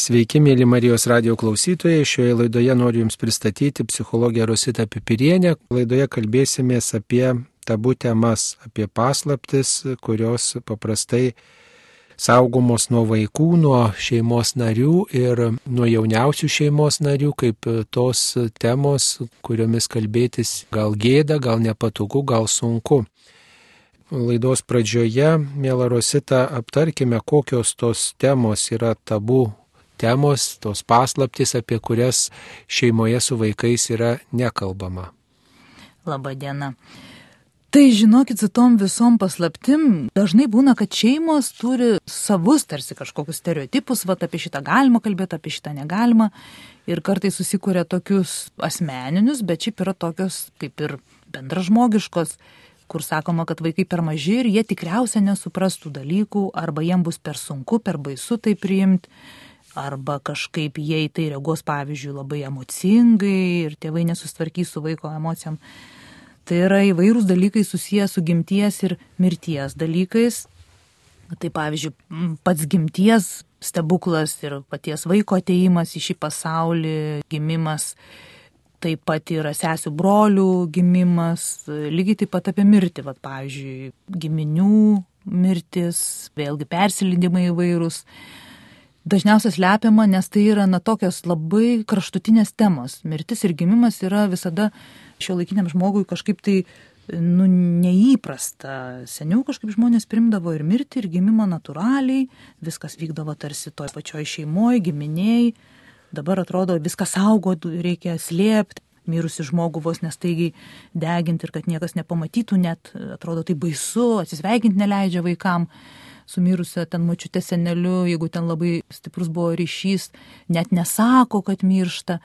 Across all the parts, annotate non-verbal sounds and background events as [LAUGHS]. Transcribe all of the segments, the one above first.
Sveiki, mėly Marijos radio klausytojai. Šioje laidoje noriu Jums pristatyti psichologę Rositą Pipirienę. Laidoje kalbėsimės apie tabų temas, apie paslaptis, kurios paprastai saugomos nuo vaikų, nuo šeimos narių ir nuo jauniausių šeimos narių, kaip tos temos, kuriomis kalbėtis gal gėda, gal nepatogu, gal sunku. Laidos pradžioje, mėla Rosita, aptarkime, kokios tos temos yra tabų temos, tos paslaptys, apie kurias šeimoje su vaikais yra nekalbama. Labadiena. Tai žinokit, su tom visom paslaptim dažnai būna, kad šeimos turi savus tarsi kažkokius stereotipus, va apie šitą galima kalbėti, apie šitą negalima. Ir kartai susikuria tokius asmeninius, bet šiaip yra tokios kaip ir bendražmogiškos, kur sakoma, kad vaikai per maži ir jie tikriausiai nesuprastų dalykų, arba jiems bus per sunku, per baisu tai priimti arba kažkaip jie į tai reaguos, pavyzdžiui, labai emocingai ir tėvai nesustvarkys su vaiko emocijom. Tai yra įvairūs dalykai susiję su gimties ir mirties dalykais. Tai pavyzdžiui, pats gimties stebuklas ir paties vaiko ateimas į šį pasaulį, gimimas, taip pat yra sesių brolių gimimas, lygiai taip pat apie mirtį, Vat, pavyzdžiui, giminių mirtis, vėlgi persilydimai įvairūs dažniausiai slepiama, nes tai yra na tokios labai kraštutinės temos. Mirtis ir gimimas yra visada šio laikiniam žmogui kažkaip tai nu, neįprasta. Seniau kažkaip žmonės primdavo ir mirtį, ir gimimą natūraliai, viskas vykdavo tarsi toj pačioj šeimoje, giminiai. Dabar atrodo, viską saugot, reikia slėpti, mirusi žmogų vos nestaigiai deginti ir kad niekas nepamatytų, net atrodo tai baisu, atsisveikinti neleidžia vaikams su mirusia ten mačiute seneliu, jeigu ten labai stiprus buvo ryšys, net nesako, kad miršta.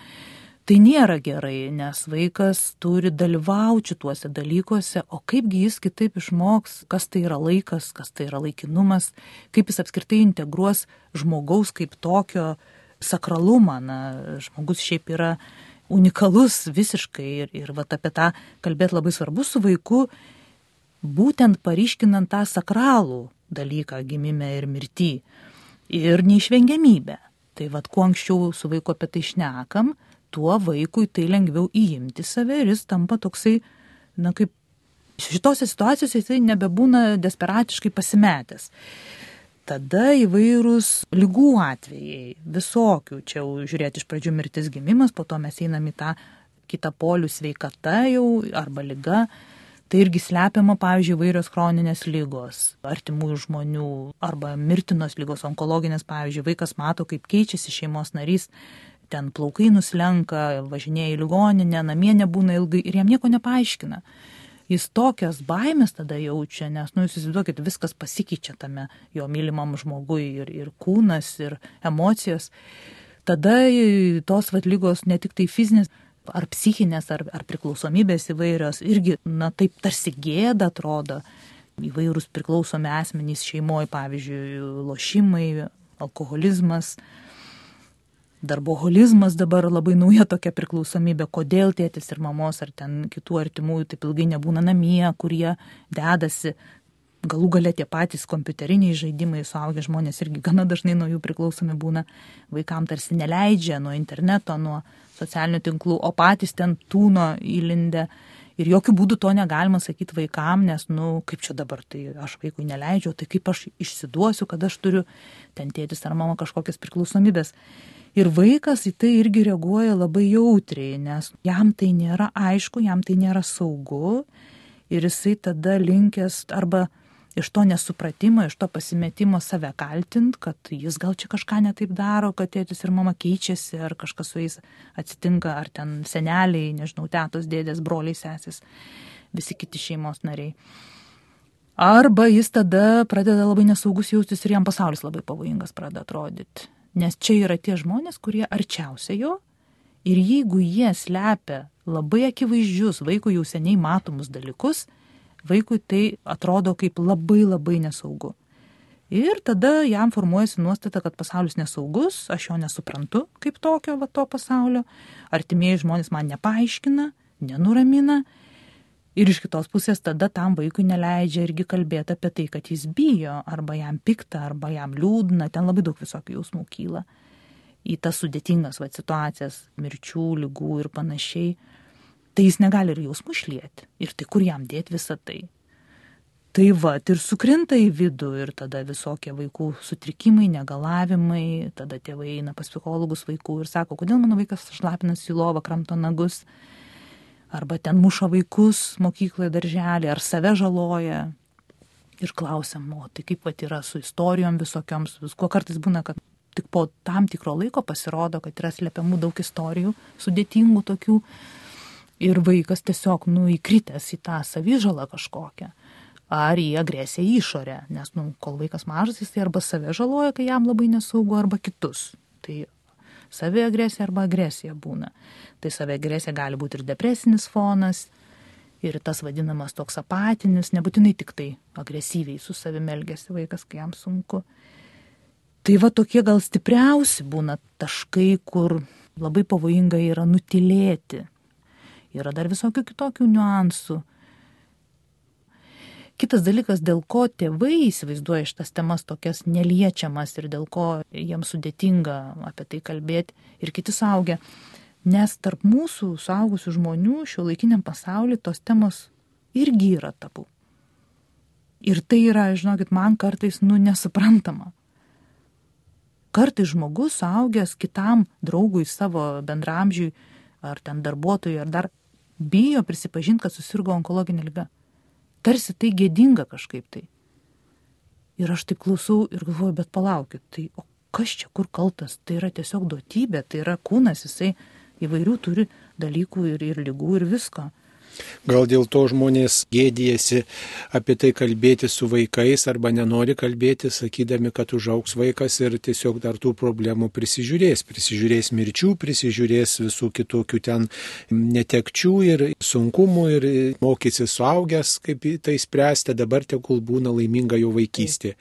Tai nėra gerai, nes vaikas turi dalyvauti šituose dalykuose, o kaipgi jis kitaip išmoks, kas tai yra laikas, kas tai yra laikinumas, kaip jis apskritai integruos žmogaus kaip tokio sakralumą. Na, žmogus šiaip yra unikalus visiškai ir, ir vat, apie tą kalbėti labai svarbu su vaiku, būtent pariškinant tą sakralų dalyką gimime ir mirty. Ir neišvengiamybę. Tai vad, kuo anksčiau su vaiku apie tai šnekam, tuo vaikui tai lengviau įimti save ir jis tampa toksai, na kaip šitose situacijose jisai nebebūna desperatiškai pasimetęs. Tada įvairūs lygų atvejai, visokių, čia jau žiūrėti iš pradžių mirtis gimimas, po to mes einam į tą kitą polių sveikata jau arba lyga Tai irgi slepiama, pavyzdžiui, vairios chroninės lygos, artimųjų žmonių arba mirtinos lygos, onkologinės, pavyzdžiui, vaikas mato, kaip keičiasi šeimos narys, ten plaukai nuslenka, važinėja į ligoninę, namie nebūna ilgai ir jam nieko nepaaiškina. Jis tokias baimės tada jaučia, nes, nu, jūs įsivaizduokit, viskas pasikeičia tame jo mylimam žmogui ir, ir kūnas, ir emocijos. Tada tos vatlygos ne tik tai fizinės, ar psichinės, ar, ar priklausomybės įvairios, irgi, na, taip tarsi gėda atrodo. Įvairūs priklausomi asmenys šeimoje, pavyzdžiui, lošimai, alkoholizmas, darboholizmas dabar labai nauja tokia priklausomybė, kodėl tėtis ir mamos ar ten kitų artimųjų taip ilgai nebūna namie, kurie dedasi. Galų galia tie patys kompiuteriniai žaidimai, suaugę žmonės irgi gana dažnai nuo jų priklausomi būna, vaikams tarsi neleidžia nuo interneto, nuo, socialinių tinklų, o patys ten tūno įlindę. Ir jokių būdų to negalima sakyti vaikam, nes, na, nu, kaip čia dabar, tai aš vaikui neleidžiu, tai kaip aš išsiduosiu, kad aš turiu ten tėtis ar mama kažkokias priklausomybės. Ir vaikas į tai irgi reaguoja labai jautriai, nes jam tai nėra aišku, jam tai nėra saugu ir jisai tada linkęs arba iš to nesupratimo, iš to pasimetimo save kaltint, kad jis gal čia kažką netaip daro, kad tėtis ir mama keičiasi, ar kažkas su jais atsitinka, ar ten seneliai, nežinau, tėtos, dėdės, broliai, sesis, visi kiti šeimos nariai. Arba jis tada pradeda labai nesaugus jaustis ir jam pasaulis labai pavojingas pradeda atrodyti. Nes čia yra tie žmonės, kurie arčiausia jo ir jeigu jie slepia labai akivaizdžius vaikų jau seniai matomus dalykus, vaikui tai atrodo kaip labai labai nesaugu. Ir tada jam formuojasi nuostata, kad pasaulis nesaugus, aš jo nesuprantu kaip tokio va to pasaulio, artimieji žmonės man nepaaiškina, nenuramina. Ir iš kitos pusės tada tam vaikui neleidžia irgi kalbėti apie tai, kad jis bijo, arba jam pikta, arba jam liūdna, ten labai daug visokių jausmų kyla. į tas sudėtingas va, situacijas, mirčių, lygų ir panašiai, tai jis negali ir jausmų išlieti. Ir tai kur jam dėti visą tai? Tai va, ir sukrinta į vidų ir tada visokie vaikų sutrikimai, negalavimai, tada tėvai eina pas psichologus vaikų ir sako, kodėl mano vaikas šlapinasi į lovą, kramto nagus, arba ten muša vaikus mokykloje, darželį, ar save žaloja. Ir klausiam, o tai kaip pat yra su istorijom visokioms, visko kartais būna, kad tik po tam tikro laiko pasirodo, kad yra slepiamų daug istorijų, sudėtingų tokių. Ir vaikas tiesiog, nu, įkritęs į tą savižalą kažkokią ar į agresiją į išorę, nes, nu, kol vaikas mažas, jis tai arba save žaloja, kai jam labai nesaugu, arba kitus. Tai savi agresija arba agresija būna. Tai savi agresija gali būti ir depresinis fonas, ir tas vadinamas toks apatinis, nebūtinai tik tai agresyviai su savimi elgesi vaikas, kai jam sunku. Tai va tokie gal stipriausi būna taškai, kur labai pavojinga yra nutilėti. Yra dar visokių kitokių niuansų Kitas dalykas, dėl ko tėvai įsivaizduoja šitas temas tokias neliečiamas ir dėl ko jiems sudėtinga apie tai kalbėti ir kiti saugia. Nes tarp mūsų saugusių žmonių šio laikiniam pasauliu tos temos irgi yra tabu. Ir tai yra, žinokit, man kartais, nu, nesuprantama. Kartais žmogus saugęs kitam draugui, savo bendramžiui, ar ten darbuotojui, ar dar bijo prisipažinti, kad susirgo onkologinė lyga tarsi tai gėdinga kažkaip tai. Ir aš taip klausau ir galvoju, bet palaukit, tai o kas čia kur kaltas, tai yra tiesiog duotybė, tai yra kūnas, jisai įvairių turi dalykų ir, ir lygų ir visko. Gal dėl to žmonės gėdijasi apie tai kalbėti su vaikais arba nenori kalbėti, sakydami, kad užauks vaikas ir tiesiog dar tų problemų prisižiūrės. Prisižiūrės mirčių, prisižiūrės visų kitokių ten netekčių ir sunkumų ir mokysis suaugęs, kaip tai spręsti, dabar tegul būna laiminga jo vaikystė.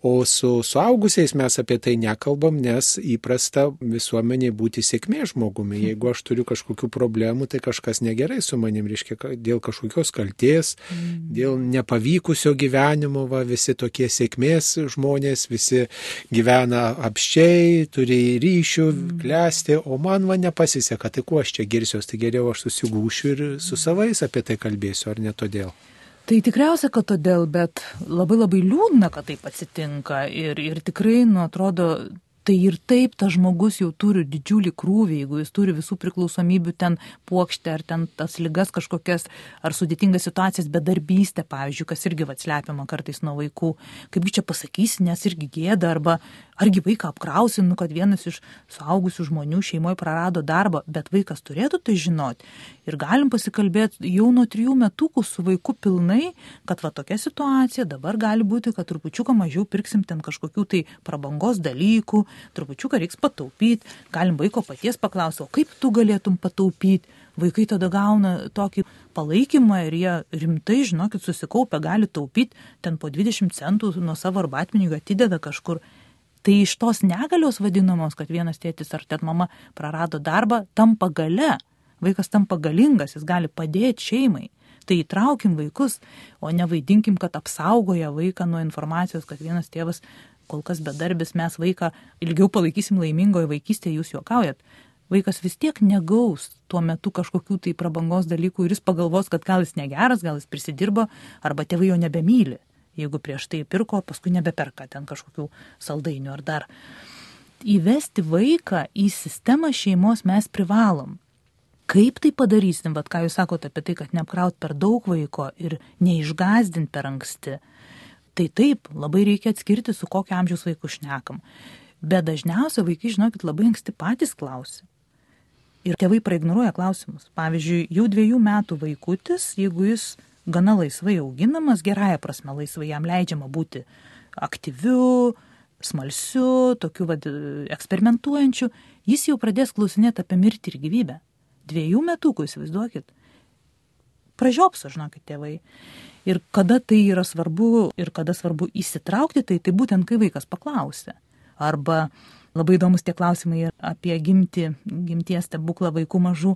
O su suaugusiais mes apie tai nekalbam, nes įprasta visuomenė būti sėkmė žmogumi. Jeigu aš turiu kažkokių problemų, tai kažkas negerai su manim, reiškia, dėl kažkokios kalties, mm. dėl nepavykusio gyvenimo, va, visi tokie sėkmės žmonės, visi gyvena apščiai, turi ryšių, mm. klesti, o man va nepasiseka, tai kuo aš čia girsiuos, tai geriau aš susigūšiu ir su savais apie tai kalbėsiu, ar ne todėl. Tai tikriausia, kad todėl, bet labai labai liūdna, kad taip atsitinka ir, ir tikrai, nu, atrodo, tai ir taip tas žmogus jau turi didžiulį krūvį, jeigu jis turi visų priklausomybių ten puokštę, ar ten tas lygas kažkokias, ar sudėtingas situacijas, bedarbystė, pavyzdžiui, kas irgi atslepiama kartais nuo vaikų. Kaipgi čia pasakysi, nes irgi gėda, arba argi vaiką apkrausi, nu, kad vienas iš suaugusių žmonių šeimoje prarado darbą, bet vaikas turėtų tai žinoti. Ir galim pasikalbėti jau nuo trijų metukų su vaiku pilnai, kad va tokia situacija, dabar gali būti, kad trupučiuką mažiau pirksim ten kažkokių tai prabangos dalykų, trupučiuką reiks pataupyti, galim vaiko paties paklausti, o kaip tu galėtum pataupyti. Vaikai tada gauna tokį palaikymą ir jie rimtai, žinokit, susikaupę gali taupyti, ten po 20 centų nuo savo arbatpinigių atideda kažkur. Tai iš tos negalios vadinamos, kad vienas tėtis ar net mama prarado darbą, tampa gale. Vaikas tampa galingas, jis gali padėti šeimai. Tai įtraukim vaikus, o nevaidinkim, kad apsaugoja vaiką nuo informacijos, kad vienas tėvas kol kas bedarbis, mes vaiką ilgiau palaikysim laimingoje vaikystėje, jūs juokaujat. Vaikas vis tiek negaus tuo metu kažkokių tai prabangos dalykų ir jis pagalvos, kad gal jis negeras, gal jis prisidirbo, arba tėvai jo nebemyli. Jeigu prieš tai pirko, paskui nebeperka ten kažkokių saldainių ar dar. Įvesti vaiką į sistemą šeimos mes privalom. Kaip tai padarysim, vad ką jūs sakote apie tai, kad neapkraut per daug vaiko ir neišgazdint per anksti Tai taip, labai reikia atskirti, su kokio amžiaus vaiku šnekam. Bet dažniausiai vaikai, žinokit, labai anksti patys klausia. Ir tėvai praignoruoja klausimus. Pavyzdžiui, jau dviejų metų vaikutis, jeigu jis gana laisvai auginamas, gerąją prasme laisvai jam leidžiama būti aktyviu, smalsiu, tokiu vad eksperimentuojančiu, jis jau pradės klausinėti apie mirtį ir gyvybę. Dviejų metukų, įsivaizduokit. Pražiopso, žinokit, tėvai. Ir kada tai yra svarbu ir kada svarbu įsitraukti, tai tai būtent kai vaikas paklausia. Arba labai įdomus tie klausimai apie gimti, gimties stebuklą vaikų mažų.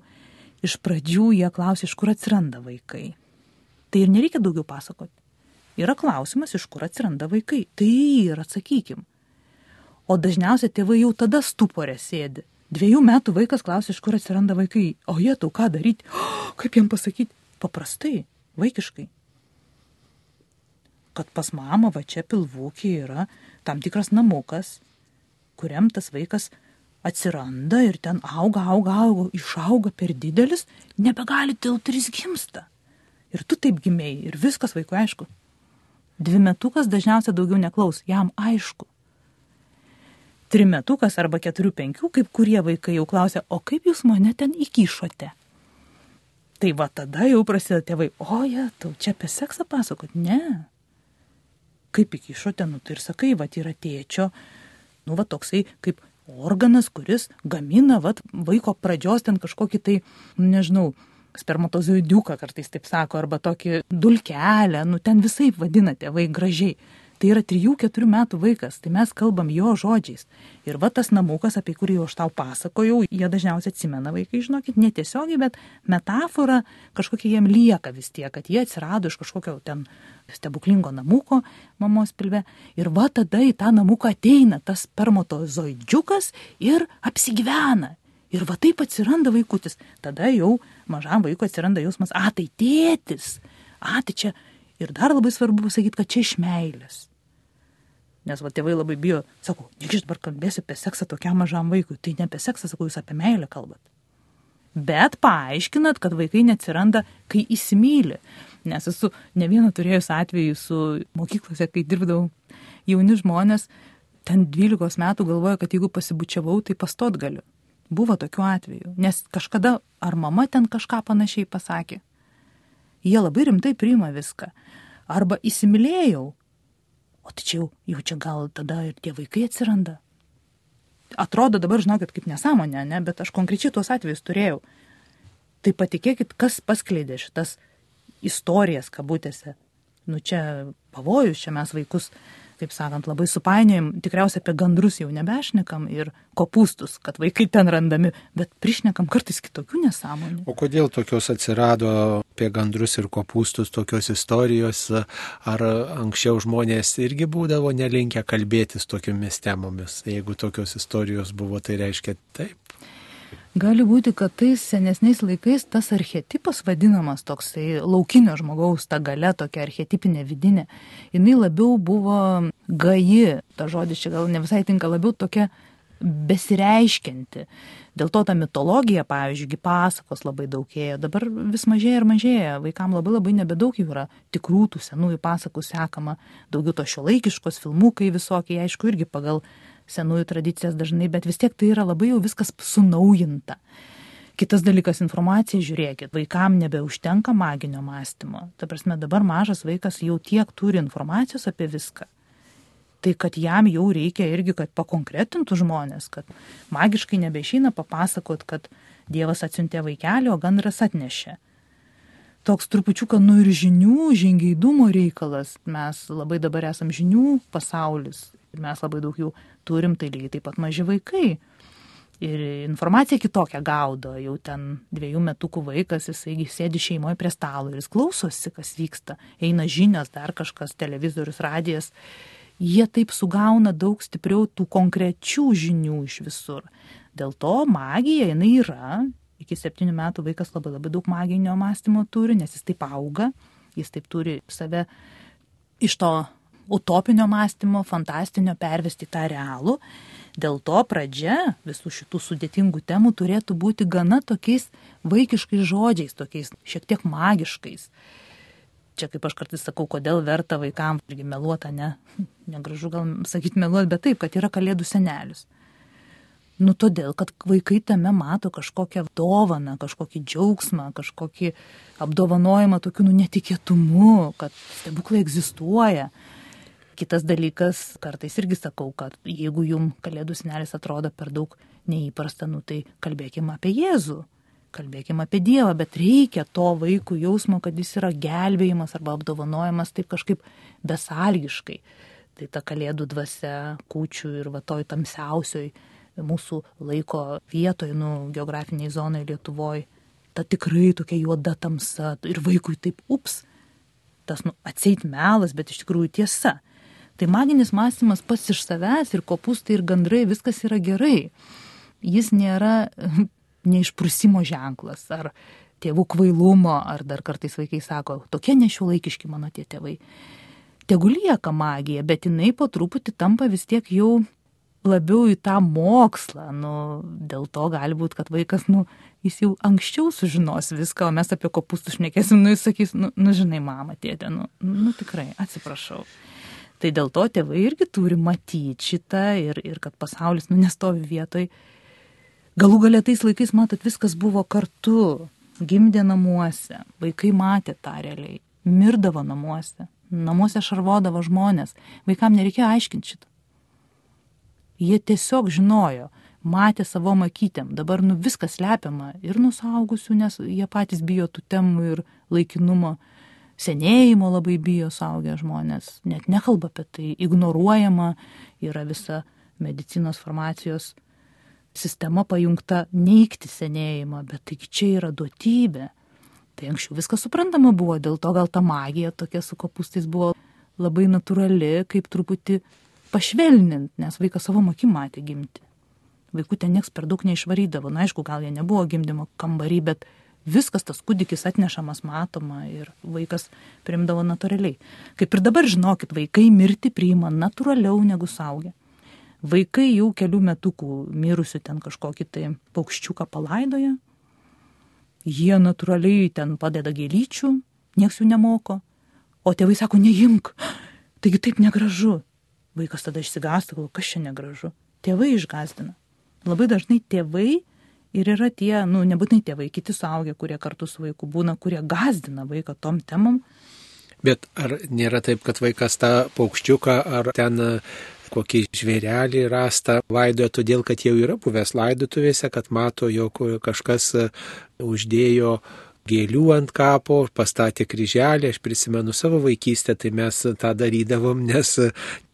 Iš pradžių jie klausia, iš kur atsiranda vaikai. Tai ir nereikia daugiau pasakoti. Yra klausimas, iš kur atsiranda vaikai. Tai ir atsakykim. O dažniausiai tėvai jau tada stuporė sėdi. Dviejų metų vaikas klausia, iš kur atsiranda vaikai. O jie tau ką daryti? Oh, [GASPS] kaip jam pasakyti? Paprastai, vaikiškai. Kad pas mamą va čia pilvūkį yra tam tikras namukas, kuriam tas vaikas atsiranda ir ten auga, auga, auga, išauga per didelis, nebegali tilti ir jis gimsta. Ir tu taip gimėjai ir viskas vaikui aišku. Dvi metukas dažniausiai daugiau neklaus, jam aišku. Trimetukas arba keturių penkių, kaip kurie vaikai jau klausia, o kaip jūs mane ten įkišote? Tai va tada jau prasideda tėvai, o jie, tau čia apie seksą pasakot? Ne. Kaip įkišote, nu tai ir sakai, va yra tėčio, nu va toksai kaip organas, kuris gamina va vaiko pradžios ten kažkokį tai, nu, nežinau, spermatozoidiuką kartais taip sako, arba tokį dulkelę, nu ten visai vadina tėvai gražiai. Tai yra 3-4 metų vaikas, tai mes kalbam jo žodžiais. Ir va tas namukas, apie kurį aš tau pasakojau, jie dažniausiai atsimena vaikai, žinokit, netiesiogiai, bet metafora kažkokia jiem lieka vis tiek, kad jie atsirado iš kažkokio ten stebuklingo namuko mamos pilve. Ir va tada į tą namuką ateina tas spermatozoidžiukas ir apsigyvena. Ir va taip atsiranda vaikutis. Tada jau mažam vaikui atsiranda jausmas, a, tai tėtis, a, tai čia. Ir dar labai svarbu pasakyti, kad čia iš meilės. Nes va tėvai labai bijo, sako, juk aš dabar kalbėsiu apie seksą tokiam mažam vaikui. Tai ne apie seksą, sakau, jūs apie meilę kalbat. Bet paaiškinat, kad vaikai neatsiranda, kai įsimylė. Nes esu ne vieną turėjus atvejį su mokyklose, kai dirbdavau jauni žmonės, ten 12 metų galvoja, kad jeigu pasibučiavau, tai pastot galiu. Buvo tokių atvejų, nes kažkada ar mama ten kažką panašiai pasakė. Jie labai rimtai priima viską. Arba įsimylėjau. O čia jau, čia gal tada ir tie vaikai atsiranda. Atrodo dabar, žinokit, kaip nesąmonė, ne, bet aš konkrečiai tuos atvejus turėjau. Tai patikėkit, kas paskleidė šitas istorijas kabutėse. Nu čia pavojus, čia mes vaikus kaip sakant, labai supainiojam, tikriausiai apie gandrus jau nebešnekam ir kopūstus, kad vaikai ten randami, bet prišnekam kartais kitokių nesąmonių. O kodėl tokios atsirado apie gandrus ir kopūstus tokios istorijos, ar anksčiau žmonės irgi būdavo nelinkę kalbėtis tokiomis temomis? Jeigu tokios istorijos buvo, tai reiškia taip. Gali būti, kad tais senesniais laikais tas archetipas vadinamas toksai laukinio žmogaus, ta gale tokia archetipinė vidinė, jinai labiau buvo gaji, ta žodis čia gal ne visai tinka, labiau tokia besireiškinti. Dėl to ta mitologija, pavyzdžiui, pasakos labai daug ėjo, dabar vis mažėja ir mažėja, vaikams labai labai nebedaug jų yra tikrų tų senųjų pasakų sekama, daugiau to šio laikiškos filmukai visokie, aišku, irgi pagal senųjų tradicijas dažnai, bet vis tiek tai yra labai jau viskas sunaujinta. Kitas dalykas - informacija, žiūrėkit, vaikam nebeužtenka maginio mąstymo. Ta prasme, dabar mažas vaikas jau tiek turi informacijos apie viską. Tai kad jam jau reikia irgi, kad pakonkretintų žmonės, kad magiškai nebeišeina papasakot, kad Dievas atsiuntė vaikelį, o gandras atnešė. Toks trupučiuką nu ir žinių, žingeidumo reikalas. Mes labai dabar esam žinių pasaulis ir mes labai daug jų turim, tai lygiai taip pat maži vaikai. Ir informaciją kitokią gaudo, jau ten dviejų metukų vaikas, jisai sėdi šeimoje prie stalo ir jis klausosi, kas vyksta, eina žinios, dar kažkas, televizorius, radijas. Jie taip sugauna daug stipriau tų konkrečių žinių iš visur. Dėl to magija jinai yra, iki septynių metų vaikas labai labai daug maginio mąstymo turi, nes jis taip auga, jis taip turi save iš to utopinio mąstymo, fantastinio pervesti tą realų. Dėl to pradžia visų šitų sudėtingų temų turėtų būti gana tokiais vaikiškais žodžiais, tokiais šiek tiek magiškais. Čia kaip aš kartais sakau, kodėl verta vaikams irgi meluota, ne, [LAUGHS] negražu gal sakyti meluoti, bet taip, kad yra kalėdų senelis. Nu todėl, kad vaikai tame mato kažkokią dovaną, kažkokį džiaugsmą, kažkokį apdovanojimą tokiu nu, netikėtumu, kad stebuklai egzistuoja. Kitas dalykas, kartais irgi sakau, kad jeigu jum kalėdų senelis atrodo per daug neįprasta, nu tai kalbėkime apie Jėzų, kalbėkime apie Dievą, bet reikia to vaikų jausmo, kad jis yra gelbėjimas arba apdovanojimas taip kažkaip besalgiškai. Tai ta kalėdų dvasia, kūčių ir va toj tamsiausioj mūsų laiko vietoj, nu, geografiniai zonai Lietuvoje, ta tikrai tokia juoda tamsa ir vaikui taip ups, tas, nu, atseit melas, bet iš tikrųjų tiesa Tai maginis mąstymas pats iš savęs ir kopūstai ir gandrai viskas yra gerai. Jis nėra [LAUGHS] neišprusimo ženklas ar tėvų kvailumo, ar dar kartais vaikai sako, tokie nešiuolaikiški mano tie tėvai. Tegu lieka magija, bet jinai po truputį tampa vis tiek jau labiau į tą mokslą. Nu, dėl to gali būti, kad vaikas, nu, jis jau anksčiau sužinos viską, o mes apie kopūstus šnekėsim, nu, jis sakys, nu, nu žinai, mama, tėtė, nu, nu tikrai, atsiprašau. Tai dėl to tėvai irgi turi matyti šitą ir, ir kad pasaulis, nu, nestovi vietoj. Galų galia tais laikais, matot, viskas buvo kartu, gimdė namuose, vaikai matė tą realiai, mirdavo namuose, namuose šarvodavo žmonės, vaikam nereikėjo aiškinti šitą. Jie tiesiog žinojo, matė savo makytėm, dabar nu viskas slepiama ir nusaugusių, nes jie patys bijo tų temų ir laikinumo, senėjimo labai bijo saugę žmonės, net nekalba apie tai, ignoruojama yra visa medicinos farmacijos sistema pajungta neikti senėjimą, bet taigi čia yra duotybė. Tai anksčiau viskas suprantama buvo, dėl to gal ta magija tokia su kopūstais buvo labai natūrali, kaip truputį pašvelnint, nes vaikas savo akim matė gimti. Vaikų ten nieks per daug neišvarydavo. Na, aišku, gal jie nebuvo gimdymo kambarį, bet viskas tas kūdikis atnešamas matoma ir vaikas primdavo natūraliai. Kaip ir dabar žinokit, vaikai mirti priima natūraliau negu saugia. Vaikai jau kelių metukų mirusių ten kažkokį tai paukščiuką palaidoja, jie natūraliai ten padeda gėlyčių, nieks jų nemoko, o tėvai sako, neimk, taigi taip negražu, Vaikas tada išsigąsta, galvo, kas čia negražu. Tėvai išgazdina. Labai dažnai tėvai ir yra tie, nu, nebūtinai tėvai, kiti suaugę, kurie kartu su vaiku būna, kurie gazdina vaiką tom temom. Bet ar nėra taip, kad vaikas tą paukščiuką ar ten e, kokį žvėrelį rastą laidoja todėl, kad jau yra buvęs laidotuvėse, kad mato, jog kažkas e, uždėjo gėlių ant kapo, pastatė kryželį, aš prisimenu savo vaikystę, tai mes tą darydavom, nes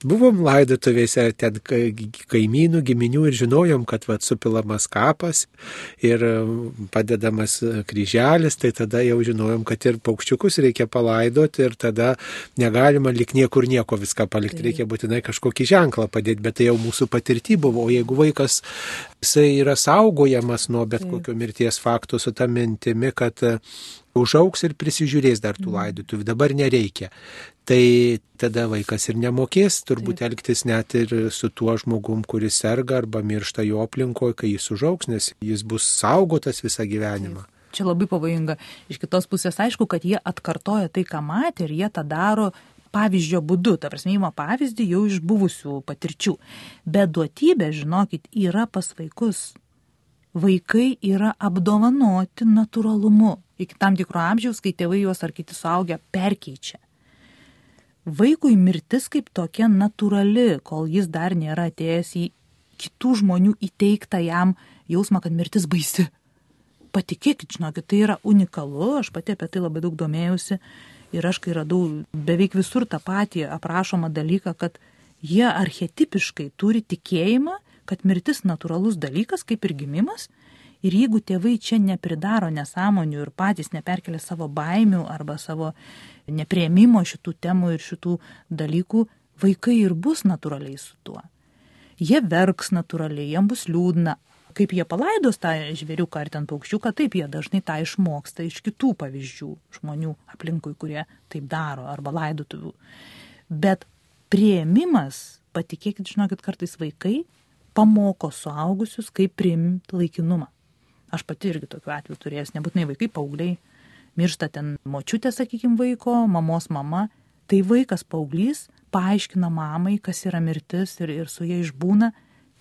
buvom laidotuvėse ten kaimynų, giminių ir žinojom, kad vat, supilamas kapas ir padedamas kryželis, tai tada jau žinojom, kad ir paukščiukus reikia palaidoti ir tada negalima lik niekur nieko viską palikti, reikia būtinai kažkokį ženklą padėti, bet tai jau mūsų patirti buvo, o jeigu vaikas jisai yra saugojamas nuo bet kokio mirties fakto su tą mintimi, kad užauks ir prisižiūrės dar tų laidotuvių, dabar nereikia tai tada vaikas ir nemokės turbūt Taip. elgtis net ir su tuo žmogum, kuris serga arba miršta jo aplinkoje, kai jis užauks, nes jis bus saugotas visą gyvenimą. Taip. Čia labai pavojinga. Iš kitos pusės aišku, kad jie atkartoja tai, ką matė ir jie tą daro pavyzdžio būdu, ta prasme, įma pavyzdį jau iš buvusių patirčių. Bet duotybė, žinokit, yra pas vaikus. Vaikai yra apdovanoti natūralumu. Iki tam tikro amžiaus, kai tėvai juos ar kiti suaugę perkeičia vaikui mirtis kaip tokia natūrali, kol jis dar nėra atėjęs į kitų žmonių įteiktą jam jausmą, kad mirtis baisi. Patikėkit, žinokit, tai yra unikalu, aš pati apie tai labai daug domėjausi ir aš kai radau beveik visur tą patį aprašomą dalyką, kad jie archetipiškai turi tikėjimą, kad mirtis natūralus dalykas, kaip ir gimimas, Ir jeigu tėvai čia nepridaro nesąmonių ir patys neperkelia savo baimių arba savo neprieimimo šitų temų ir šitų dalykų, vaikai ir bus natūraliai su tuo. Jie verks natūraliai, jiems bus liūdna. Kaip jie palaidos tą žvėriuką ar ten paukščiuką, taip jie dažnai tą išmoksta iš kitų pavyzdžių žmonių aplinkui, kurie taip daro arba laidotuvių. Bet prieimimas, patikėkit, žinokit, kartais vaikai pamoko suaugusius, kaip priimti laikinumą. Aš pati irgi tokiu atveju turėjęs, nebūtinai vaikai, paaugliai, miršta ten močiutė, sakykime, vaiko, mamos mama, tai vaikas paauglys paaiškina mamai, kas yra mirtis ir, ir su jie išbūna,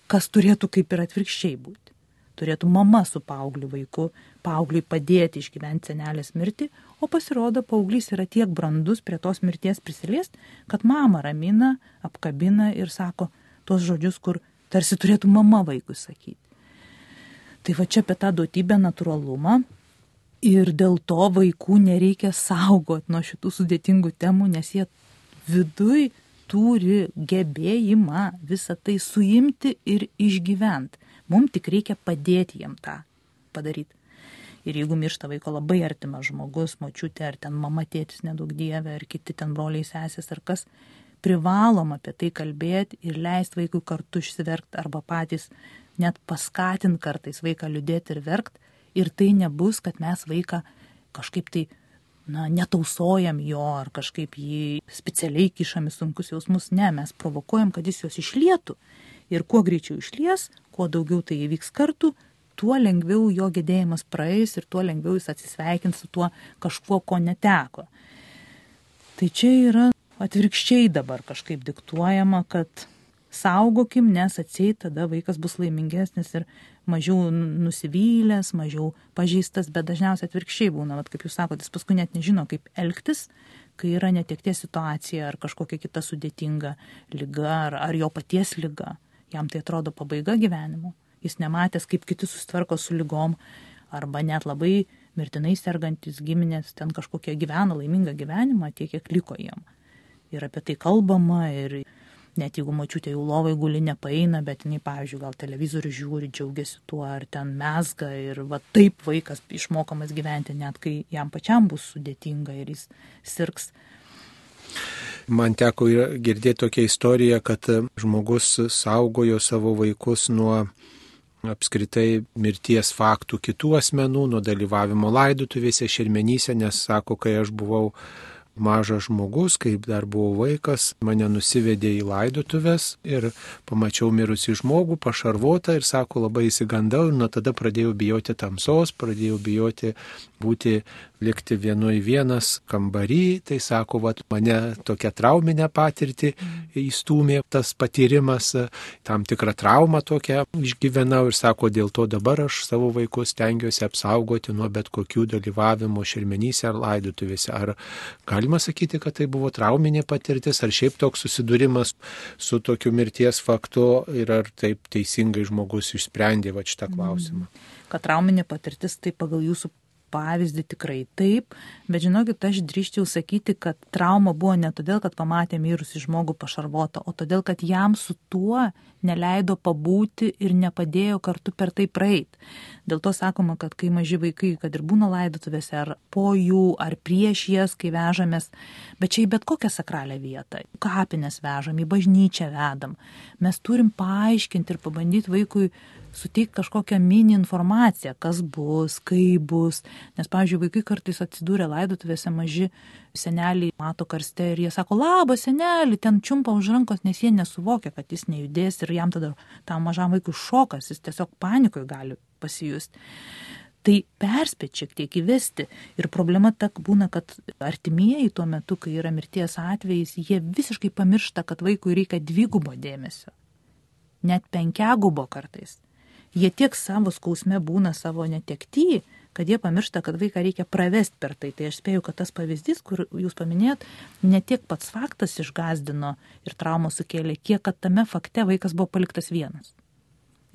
kas turėtų kaip ir atvirkščiai būti. Turėtų mama su paaugliu vaiku, paaugliui padėti išgyventi senelės mirtį, o pasirodo, paauglys yra tiek brandus prie tos mirties prisiliest, kad mama ramina, apkabina ir sako tuos žodžius, kur tarsi turėtų mama vaikui sakyti. Tai va čia apie tą duotybę natūralumą. Ir dėl to vaikų nereikia saugot nuo šitų sudėtingų temų, nes jie viduj turi gebėjimą visą tai suimti ir išgyventi. Mums tik reikia padėti jiem tą padaryti. Ir jeigu miršta vaiko labai artimas žmogus, močiutė, ar ten mama, tėtis, nedaug dievė, ar kiti ten broliai, sesės, ar kas, privalom apie tai kalbėti ir leisti vaikui kartu išsiverkti arba patys net paskatinti kartais vaiką liūdėti ir verkti. Ir tai nebus, kad mes vaiką kažkaip tai na, netausojam jo ar kažkaip jį specialiai kišam į sunkus jausmus. Ne, mes provokuojam, kad jis juos išlietų. Ir kuo greičiau išlies, kuo daugiau tai įvyks kartu, tuo lengviau jo gedėjimas praeis ir tuo lengviau jis atsisveikins su tuo kažkuo, ko neteko. Tai čia yra atvirkščiai dabar kažkaip diktuojama, kad saugokim, nes atseit tada vaikas bus laimingesnis ir mažiau nusivylęs, mažiau pažįstas, bet dažniausiai atvirkščiai būna, vat, kaip jūs sakote, jis paskui net nežino, kaip elgtis, kai yra netekties situacija ar kažkokia kita sudėtinga lyga ar, ar jo paties lyga. Jam tai atrodo pabaiga gyvenimo. Jis nematęs, kaip kiti susitvarko su lygom arba net labai mirtinai sergantis giminės ten kažkokie gyvena laimingą gyvenimą tiek, kiek liko jiem. Ir apie tai kalbama ir net jeigu mačiutė jau lovai guli nepaeina, bet jinai, pavyzdžiui, gal televizorių žiūri, džiaugiasi tuo, ar ten mesga ir va taip vaikas išmokamas gyventi, net kai jam pačiam bus sudėtinga ir jis sirgs. Man teko girdėti tokią istoriją, kad žmogus saugojo savo vaikus nuo apskritai mirties faktų kitų asmenų, nuo dalyvavimo laidutuvėse šermenyse, nes sako, kai aš buvau mažas žmogus, kaip dar buvau vaikas, mane nusivedė į laidotuvės ir pamačiau mirusį žmogų, pašarvotą ir sako, labai įsigandau ir nuo tada pradėjau bijoti tamsos, pradėjau bijoti būti likti vienoj vienas kambarį, tai sako, vat, mane tokia trauminė patirtį įstumė tas patyrimas, tam tikrą traumą tokią išgyvenau ir sako, dėl to dabar aš savo vaikus tengiuosi apsaugoti nuo bet kokių dalyvavimo šermenyse ar laidotuvėse. Ar galima sakyti, kad tai buvo trauminė patirtis, ar šiaip toks susidūrimas su tokiu mirties faktu ir ar taip teisingai žmogus išsprendė va šitą klausimą? Kad trauminė patirtis, tai pagal jūsų pavyzdį tikrai taip, bet žinokit, aš drįščiau sakyti, kad trauma buvo ne todėl, kad pamatė mirusį žmogų pašarvotą, o todėl, kad jam su tuo neleido pabūti ir nepadėjo kartu per tai praeit. Dėl to sakoma, kad kai maži vaikai, kad ir būna laidotuvėse, ar po jų, ar prieš jas, kai vežamės, bet čia į bet kokią sakralią vietą, kapinės vežam, į bažnyčią vedam, mes turim paaiškinti ir pabandyti vaikui suteikti kažkokią mini informaciją, kas bus, kaip bus. Nes, pavyzdžiui, vaikai kartais atsidūrė laidotuvėse maži, seneliai mato karste ir jie sako, labas seneli, ten čiumpa už rankos, nes jie nesuvokia, kad jis nejudės ir jam tada tam mažam vaikui šokas, jis tiesiog panikoje gali pasijusti. Tai perspėti šiek tiek įvesti. Ir problema ta būna, kad artimieji tuo metu, kai yra mirties atvejais, jie visiškai pamiršta, kad vaikui reikia dvigubo dėmesio. Net penkiagubo kartais jie tiek savo skausme būna savo netekty, kad jie pamiršta, kad vaiką reikia pravesti per tai. Tai aš spėju, kad tas pavyzdys, kur jūs paminėjot, ne tiek pats faktas išgazdino ir traumą sukėlė, kiek kad tame fakte vaikas buvo paliktas vienas.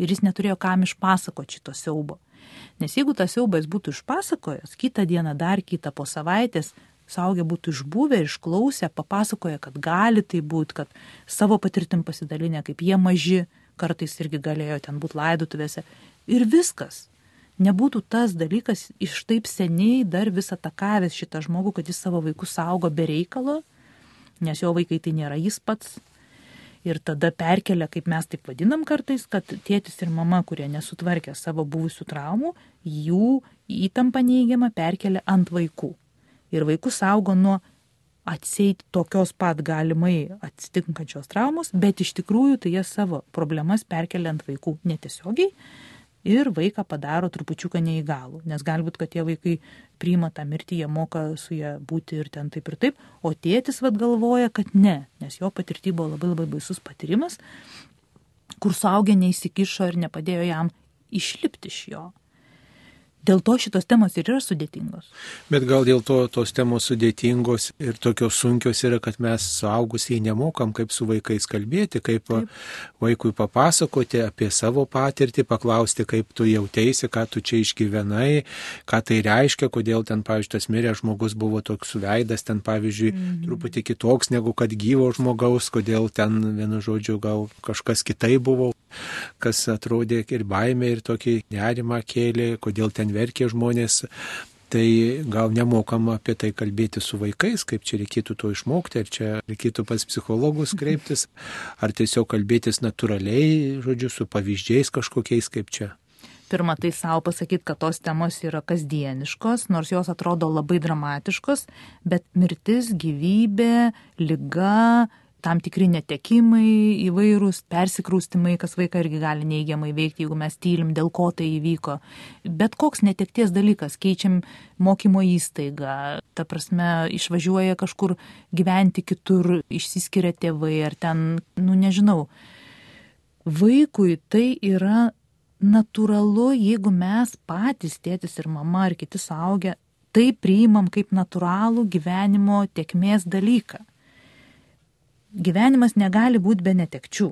Ir jis neturėjo kam išpasakoti šito siaubo. Nes jeigu tas siaubas būtų išpasakojęs, kitą dieną dar kitą po savaitės, saugę būtų išbuvę išklausę, papasakoję, kad gali tai būti, kad savo patirtim pasidalinę, kaip jie maži, kartais irgi galėjo ten būti laidotuvėse. Ir viskas. Nebūtų tas dalykas iš taip seniai dar vis atakavęs šitą žmogų, kad jis savo vaikus saugo be reikalo, nes jo vaikai tai nėra jis pats. Ir tada perkelia, kaip mes taip vadinam kartais, kad tėtis ir mama, kurie nesutvarkė savo buvusių traumų, jų įtampą neigiamą perkelia ant vaikų. Ir vaikus saugo nuo atseit tokios pat galimai atsitinkančios traumos, bet iš tikrųjų tai jie savo problemas perkelia ant vaikų netiesiogiai ir vaiką padaro trupučiuką neįgalų, nes galbūt, kad tie vaikai priima tą mirtį, jie moka su ją būti ir ten taip ir taip, o tėtis vad galvoja, kad ne, nes jo patirty buvo labai labai baisus patyrimas, kur suaugę neįsikišo ir nepadėjo jam išlipti iš jo. Dėl to šitos temos ir yra sudėtingos. Bet gal dėl to tos temos sudėtingos ir tokios sunkios yra, kad mes suaugusiai nemokam, kaip su vaikais kalbėti, kaip Taip. vaikui papasakoti apie savo patirtį, paklausti, kaip tu jautėsi, ką tu čia išgyvenai, ką tai reiškia, kodėl ten, pavyzdžiui, tas miręs žmogus buvo toks suveidas, ten, pavyzdžiui, mm -hmm. truputį kitoks negu kad gyvo žmogaus, kodėl ten, vienu žodžiu, gal kažkas kitai buvo, kas atrodė ir baimė, ir tokį nerimą kėlė, kodėl ten verkė žmonės. Tai gal nemokam apie tai kalbėti su vaikais, kaip čia reikėtų to išmokti, ar čia reikėtų pas psichologus kreiptis, ar tiesiog kalbėtis natūraliai, žodžiu, su pavyzdžiais kažkokiais kaip čia. Pirma, tai savo pasakyti, kad tos temos yra kasdieniškos, nors jos atrodo labai dramatiškos, bet mirtis, gyvybė, lyga, tam tikri netekimai įvairūs, persikrūstimai, kas vaiką irgi gali neigiamai veikti, jeigu mes tylim, dėl ko tai įvyko. Bet koks netekties dalykas, keičiam mokymo įstaigą, ta prasme, išvažiuoja kažkur gyventi kitur, išsiskiria tėvai ar ten, nu nežinau. Vaikui tai yra natūralu, jeigu mes patys, tėtis ir mama ar kiti suaugę, tai priimam kaip natūralų gyvenimo tiekmės dalyką gyvenimas negali būti be netekčių.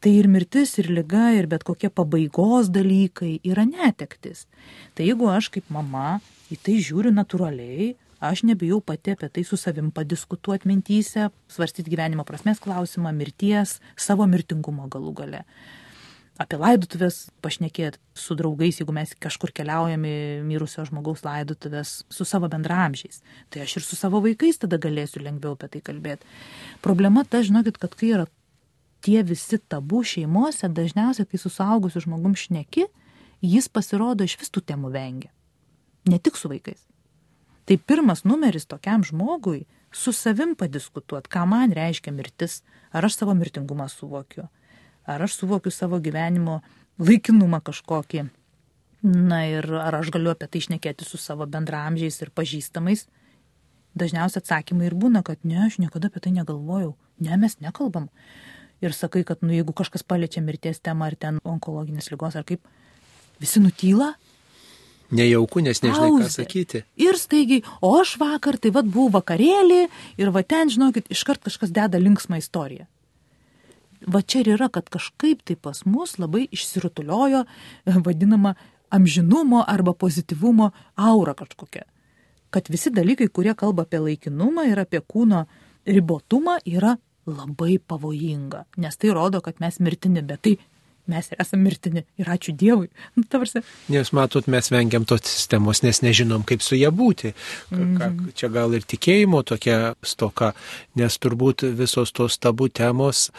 Tai ir mirtis, ir lyga, ir bet kokie pabaigos dalykai yra netektis. Tai jeigu aš kaip mama į tai žiūriu natūraliai, aš nebijau pati apie tai su savim padiskutuoti mintyse, svarstyti gyvenimo prasmės klausimą, mirties, savo mirtingumo galų gale apie laidotuvės pašnekėt su draugais, jeigu mes kažkur keliaujam į mirusio žmogaus laidotuvės su savo bendramžiais. Tai aš ir su savo vaikais tada galėsiu lengviau apie tai kalbėti. Problema ta, žinokit, kad kai yra tie visi tabų šeimose, dažniausiai, kai su suaugusiu žmogum šneki, jis pasirodo iš vis tų temų vengia. Ne tik su vaikais. Tai pirmas numeris tokiam žmogui su savim padiskutuoti, ką man reiškia mirtis, ar aš savo mirtingumą suvokiu, ar aš suvokiu savo gyvenimo laikinumą kažkokį. Na ir ar aš galiu apie tai išnekėti su savo bendramžiais ir pažįstamais. Dažniausiai atsakymai ir būna, kad ne, aš niekada apie tai negalvojau. Ne, mes nekalbam. Ir sakai, kad nu, jeigu kažkas paliečia mirties temą ar ten onkologinės lygos ar kaip, visi nutyla. Nejauku, nes nežinai, ką sakyti. Ir staigiai, o aš vakar, tai vad buvau vakarėlį ir va ten, žinokit, iškart kažkas deda linksmą istoriją va čia ir yra, kad kažkaip tai pas mus labai išsirutuliojo vadinama amžinumo arba pozityvumo aura kažkokia. Kad visi dalykai, kurie kalba apie laikinumą ir apie kūno ribotumą, yra labai pavojinga, nes tai rodo, kad mes mirtini, bet tai mes esame mirtini ir ačiū Dievui. [LAUGHS] Nu, tavarsi. Nes matot, mes vengiam tos sistemos, nes nežinom, kaip su ją būti. Mm -hmm. Čia gal ir tikėjimo tokia stoka, nes turbūt visos tos tabų temos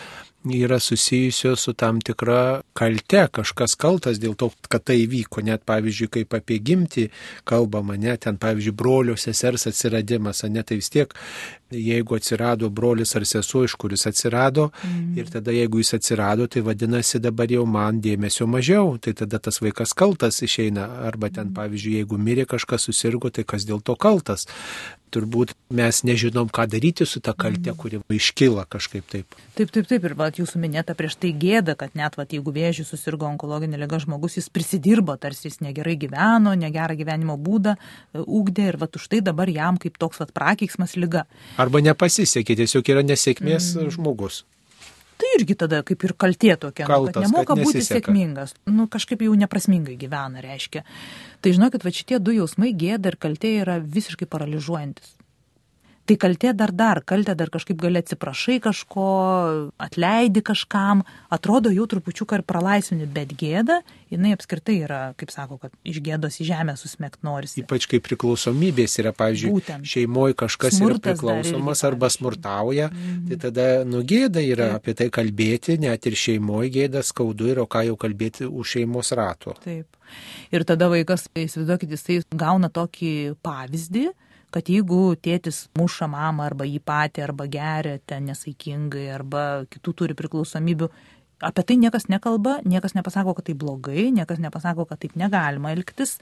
yra susijusios su tam tikra kalte, kažkas kaltas dėl to, kad tai įvyko, net pavyzdžiui, kaip apie gimti kalbama, net ten pavyzdžiui, brolio sesers atsiradimas, ne tai vis tiek, jeigu atsirado brolis ar sesuo, iš kuris atsirado, mm. ir tada jeigu jis atsirado, tai vadinasi dabar jau man dėmesio mažiau, tai tada tas vaikas kaltas išeina, arba ten mhm. pavyzdžiui, jeigu mirė kažkas susirgo, tai kas dėl to kaltas turbūt mes nežinom, ką daryti su ta kalte, mhm. kuri iškyla kažkaip taip. Taip, taip, taip. Ir vat, jūsų minėta prieš tai gėda, kad net vat, jeigu vėžių susirgo onkologinė lyga žmogus, jis prisidirbo, tarsi jis negerai gyveno, negerą gyvenimo būdą ūkdė e, ir vat, už tai dabar jam kaip toks vat, prakeiksmas lyga. Arba nepasisekė, tiesiog yra nesėkmės mm. žmogus. Tai irgi tada kaip ir kaltė tokia, Kaltas, nu, kad nemoka kad būti sėkmingas, nu, kažkaip jau neprasmingai gyvena, reiškia. Tai žinokit, va šitie du jausmai gėda ir kaltė yra visiškai paralyžiuojantis. Tai kaltė dar dar, kaltė dar kažkaip gali atsiprašai kažko, atleidi kažkam, atrodo jau trupučiuką ir pralaisvini, bet gėda, jinai apskritai yra, kaip sako, kad iš gėdos į žemę susmėgt norisi. Ypač kai priklausomybės yra, pavyzdžiui, Būtent. šeimoje kažkas Smurtas yra priklausomas arba smurtauja, mhm. tai tada nugėda yra Taip. apie tai kalbėti, net ir šeimoje gėda skaudu ir o ką jau kalbėti už šeimos rato. Taip. Ir tada vaikas, įsivaizduokit, jisai gauna tokį pavyzdį, kad jeigu tėtis muša mamą arba jį patį, arba geria ten nesaikingai, arba kitų turi priklausomybių, apie tai niekas nekalba, niekas nepasako, kad tai blogai, niekas nepasako, kad taip negalima elgtis,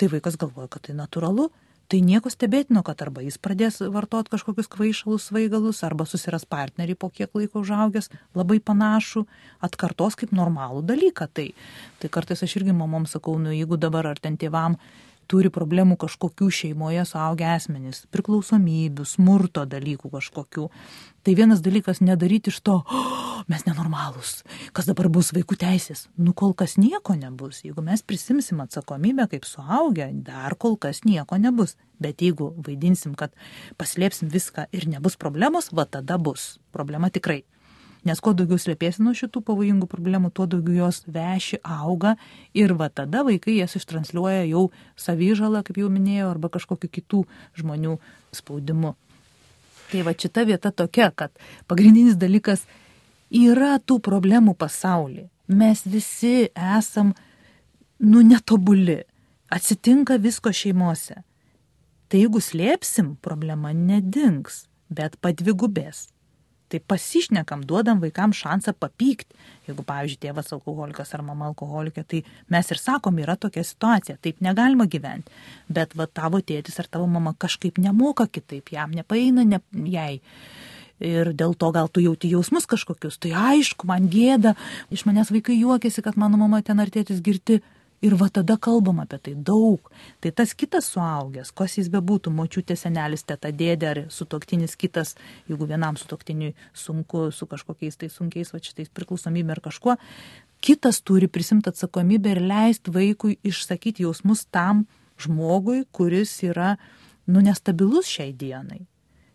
tai vaikas galvoja, kad tai natūralu. Tai nieko stebėtino, kad arba jis pradės vartoti kažkokius kvaišalus svaigalus, arba susiras partnerį po kiek laiko užaugęs, labai panašų, atkartos kaip normalų dalyką. Tai, tai kartais aš irgi mamom sakau, nu jeigu dabar ar ten tėvam turi problemų kažkokių šeimoje suaugę asmenys, priklausomybių, smurto dalykų kažkokių. Tai vienas dalykas nedaryti iš to, oh, mes nenormalūs, kas dabar bus vaikų teisės. Nu kol kas nieko nebus. Jeigu mes prisimsim atsakomybę kaip suaugę, dar kol kas nieko nebus. Bet jeigu vaidinsim, kad paslėpsim viską ir nebus problemos, va tada bus. Problema tikrai. Nes kuo daugiau slėpėsi nuo šitų pavojingų problemų, tuo daugiau jos veši, auga ir va tada vaikai jas ištransliuoja jau savyžalą, kaip jau minėjau, arba kažkokiu kitų žmonių spaudimu. Tai va šita vieta tokia, kad pagrindinis dalykas yra tų problemų pasaulyje. Mes visi esam, nu, netobuli. Atsitinka visko šeimose. Tai jeigu slėpsim, problema nedings, bet padvigubės tai pasišnekam, duodam vaikams šansą papykti. Jeigu, pavyzdžiui, tėvas alkoholikas ar mama alkoholikė, tai mes ir sakom, yra tokia situacija, taip negalima gyventi. Bet va tavo tėtis ar tavo mama kažkaip nemoka kitaip, jam nepaeina ne, jai. Ir dėl to gal tu jauti jausmus kažkokius, tai aišku, man gėda, iš manęs vaikai juokiasi, kad mano mama ten ar tėtis girti Ir va tada kalbam apie tai daug. Tai tas kitas suaugęs, kas jis bebūtų, močiutė, senelis, teta, dėdė ar sutoktinis kitas, jeigu vienam sutoktiniui sunku su kažkokiais tai sunkiais, va šitais priklausomybė ar kažkuo, kitas turi prisimti atsakomybę ir leisti vaikui išsakyti jausmus tam žmogui, kuris yra, nu, nestabilus šiai dienai.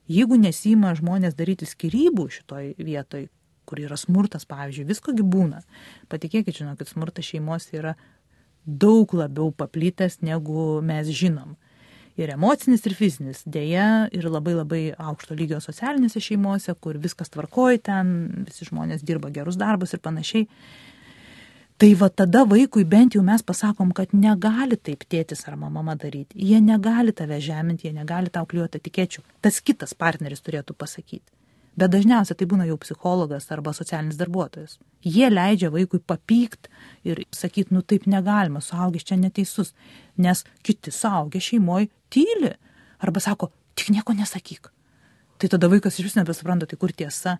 Jeigu nesima žmonės daryti skirybų šitoj vietoj, kur yra smurtas, pavyzdžiui, viskogi būna. Patikėkit, žinokit, smurtas šeimos yra daug labiau paplitęs, negu mes žinom. Ir emocinis, ir fizinis. Deja, ir labai labai aukšto lygio socialinėse šeimose, kur viskas tvarkoja ten, visi žmonės dirba gerus darbus ir panašiai. Tai va tada vaikui bent jau mes pasakom, kad negali taip tėtis ar mama daryti. Jie negali tave žeminti, jie negali tau kliuoti etikėčių. Tas kitas partneris turėtų pasakyti. Bet dažniausiai tai būna jau psichologas arba socialinis darbuotojas. Jie leidžia vaikui papykt ir sakyti, nu taip negalima, suaugęs čia neteisus, nes kiti suaugę šeimoje tyli. Arba sako, tik nieko nesakyk. Tai tada vaikas iš vis nebesupranta, tai kur tiesa.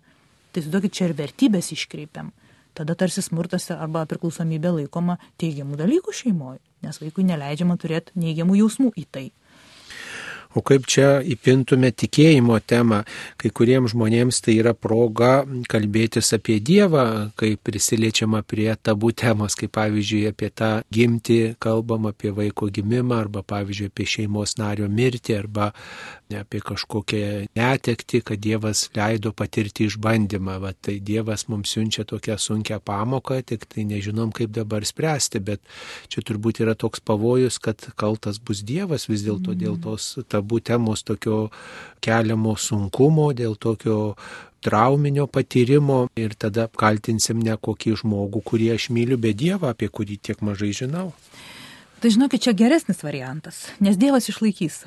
Tai suduokit čia ir vertybės iškreipiam. Tada tarsi smurtas arba priklausomybė laikoma teigiamų dalykų šeimoje, nes vaikui neleidžiama turėti neigiamų jausmų į tai. O kaip čia įpintume tikėjimo temą, kai kuriems žmonėms tai yra proga kalbėtis apie Dievą, kai prisiliečiama prie tabų temos, kaip pavyzdžiui apie tą gimti, kalbam apie vaiko gimimą, arba pavyzdžiui apie šeimos nario mirtį, arba apie kažkokią netekti, kad Dievas leido patirti išbandymą. Va, tai Dievas mums siunčia tokią sunkę pamoką, tik tai nežinom, kaip dabar spręsti, bet čia turbūt yra toks pavojus, kad kaltas bus Dievas vis dėlto dėl mm. tos tabų temos tokio keliamo sunkumo, dėl tokio trauminio patyrimo ir tada apkaltinsim ne kokį žmogų, kurį aš myliu, bet Dievą, apie kurį tiek mažai žinau. Tai žinokit, čia geresnis variantas, nes Dievas išlaikys.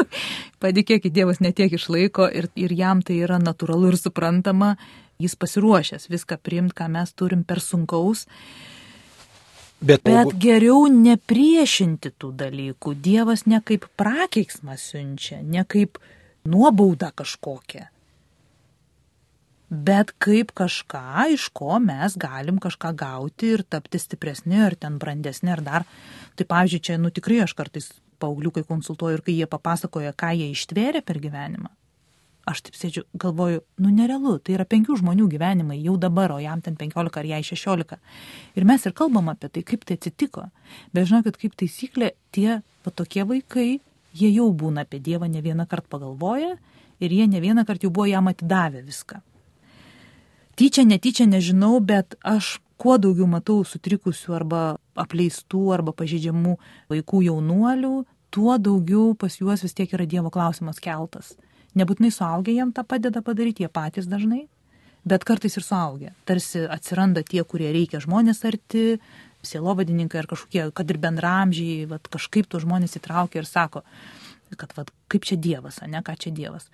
[LAUGHS] Padėkėkit, Dievas netiek išlaiko ir, ir jam tai yra natūralu ir suprantama, jis pasiruošęs viską priimti, ką mes turim per sunkaus. Bet, Bet geriau nepriešinti tų dalykų. Dievas ne kaip prakeiksmą siunčia, ne kaip nuobaudą kažkokią bet kaip kažką, iš ko mes galim kažką gauti ir tapti stipresni, ar ten brandesni, ar dar. Tai pavyzdžiui, čia, nu tikrai aš kartais paaugliukai konsultuoju ir kai jie papasakoja, ką jie ištvėrė per gyvenimą. Aš taip sėdžiu, galvoju, nu nerealu, tai yra penkių žmonių gyvenimai jau dabar, o jam ten penkiolika ar jai šešiolika. Ir mes ir kalbam apie tai, kaip tai atsitiko. Bet žinokit, kaip taisyklė, tie va tokie vaikai, jie jau būna apie Dievą ne vieną kartą pagalvoję ir jie ne vieną kartą jau buvo jam atidavę viską tyčia, netyčia nežinau, bet aš kuo daugiau matau sutrikusių arba apleistų arba pažydžiamų vaikų jaunuolių, tuo daugiau pas juos vis tiek yra Dievo klausimas keltas. Nebūtinai suaugę jam tą padeda padaryti, jie patys dažnai, bet kartais ir suaugę. Tarsi atsiranda tie, kurie reikia žmonės arti, sielovadininkai ar kažkokie, kad ir bendramžiai, vat, kažkaip tos žmonės įtraukia ir sako, kad vat, kaip čia Dievas, ne ką čia Dievas.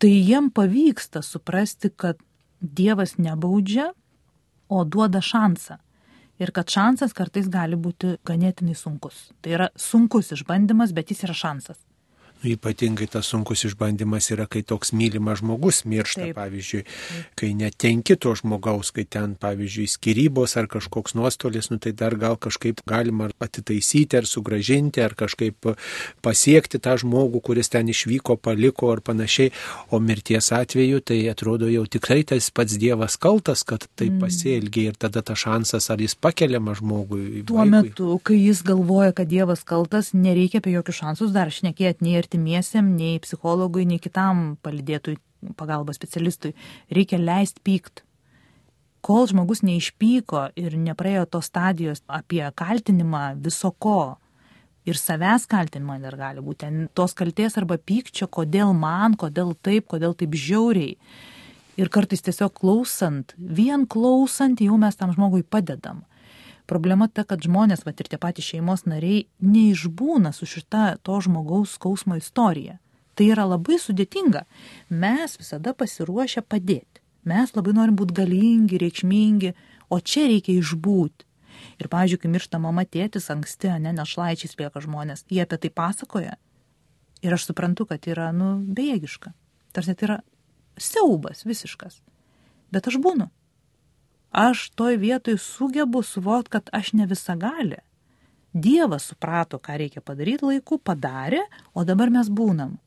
Tai jiem pavyksta suprasti, kad Dievas nebaudžia, o duoda šansą. Ir kad šansas kartais gali būti ganėtinai sunkus. Tai yra sunkus išbandymas, bet jis yra šansas. Ypatingai tas sunkus išbandymas yra, kai toks mylimas žmogus miršta, Taip. pavyzdžiui, kai netenki to žmogaus, kai ten, pavyzdžiui, skirybos ar kažkoks nuostolis, nu, tai dar gal kažkaip galima atitaisyti ar sugražinti, ar kažkaip pasiekti tą žmogų, kuris ten išvyko, paliko ar panašiai, o mirties atveju tai atrodo jau tikrai tas pats Dievas kaltas, kad tai mm. pasielgia ir tada tas šansas, ar jis pakeliama žmogui. Tuo vaikui. metu, kai jis galvoja, kad Dievas kaltas, nereikia apie jokius šansus dar šnekėti nei ir artimiesiam, nei psichologui, nei kitam palidėtui pagalbos specialistui, reikia leisti pykt. Kol žmogus neišpyko ir nepraėjo tos stadijos apie kaltinimą viso ko, ir savęs kaltinimą dar gali būti, tos kalties arba pykčio, kodėl man, kodėl taip, kodėl taip žiauriai. Ir kartais tiesiog klausant, vien klausant jau mes tam žmogui padedam. Problema ta, kad žmonės, va ir tie patys šeimos nariai, neišbūna su šita to žmogaus skausmo istorija. Tai yra labai sudėtinga. Mes visada pasiruošę padėti. Mes labai norim būti galingi, reikšmingi, o čia reikia išbūti. Ir, pavyzdžiui, kai miršta mama tėtis anksti, ne, našlaičiais lieka žmonės, jie apie tai pasakoja. Ir aš suprantu, kad yra, nu, bejėgiška. Tarsi tai yra siaubas visiškas. Bet aš būnu. Aš toj vietoj sugebu suvokti, kad aš ne visa gali. Dievas suprato, ką reikia padaryti laiku, padarė, o dabar mes būnam.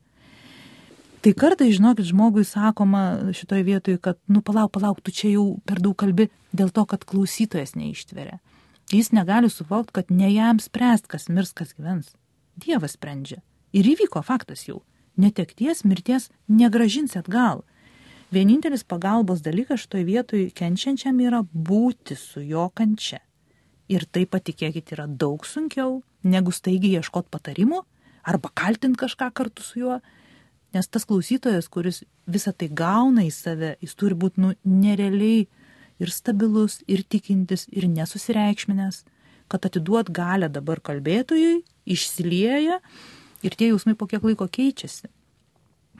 Tai kartai, žinokit, žmogui sakoma šitoj vietoj, kad, nu, palauk, palauk, tu čia jau per daug kalbi dėl to, kad klausytojas neištveria. Jis negali suvokti, kad ne jam spręst, kas mirs, kas gyvens. Dievas sprendžia. Ir įvyko faktas jau. Netekties mirties negražins atgal. Vienintelis pagalbos dalykas šitoje vietoje kenčiančiam yra būti su jo kančia. Ir tai patikėkit yra daug sunkiau, negu staigiai ieškoti patarimų arba kaltinti kažką kartu su juo. Nes tas klausytojas, kuris visą tai gauna į save, jis turi būti nu, nerealiai ir stabilus, ir tikintis, ir nesusireikšminęs, kad atiduot galę dabar kalbėtojui, išsilieja ir tie jausmai po kiek laiko keičiasi.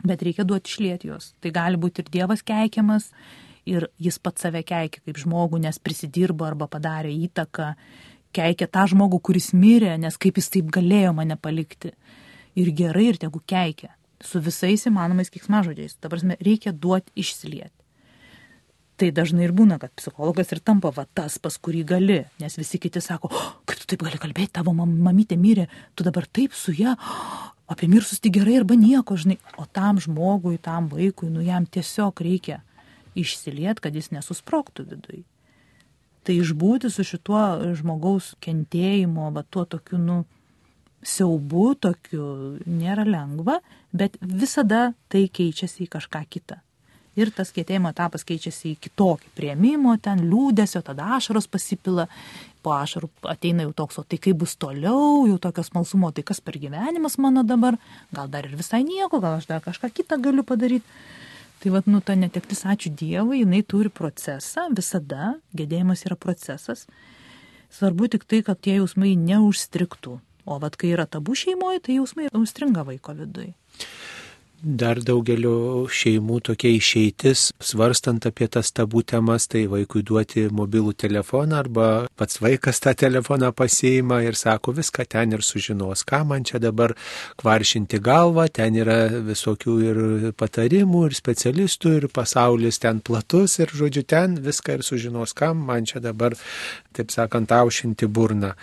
Bet reikia duoti išlieti juos. Tai gali būti ir Dievas keikiamas, ir jis pats save keikia kaip žmogų, nes prisidirbo arba padarė įtaką, keikia tą žmogų, kuris mirė, nes kaip jis taip galėjo mane palikti. Ir gerai, ir tegu keikia. Su visais įmanomais kiksmažodžiais. Dabar reikia duoti išsilieti. Tai dažnai ir būna, kad psichologas ir tampa va tas, pas kurį gali, nes visi kiti sako, oh, kaip tu taip gali kalbėti, tavo mam mamytė mirė, tu dabar taip su ją, oh, apie mirsus tai gerai arba nieko, žinai, o tam žmogui, tam vaikui, nu jam tiesiog reikia išsiliet, kad jis nesusproktų vidui. Tai išbūti su šituo žmogaus kentėjimu, va tuo tokiu, nu, siaubu tokiu nėra lengva, bet visada tai keičiasi į kažką kitą ir tas kietėjimo etapas keičiasi į kitokį prieimimo, ten liūdėsio, tada ašaros pasipila, po ašarų ateina jau toks, o tai kaip bus toliau, jau tokios malsumo, tai kas per gyvenimas mano dabar, gal dar ir visai nieko, gal aš dar kažką kitą galiu padaryti. Tai vad, nu, ta netektis, ačiū Dievui, jinai turi procesą, visada, gedėjimas yra procesas. Svarbu tik tai, kad tie jausmai neužstriktų. O vad, kai yra tabu šeimoje, tai jausmai užstringa vaiko viduje dar daugelio šeimų tokia išeitis, svarstant apie tas tabų temas, tai vaikui duoti mobilų telefoną arba pats vaikas tą telefoną pasiima ir sako viską ten ir sužinos, ką man čia dabar kvaršinti galvą, ten yra visokių ir patarimų, ir specialistų, ir pasaulis ten platus, ir žodžiu, ten viską ir sužinos, kam man čia dabar, taip sakant, aušinti burną.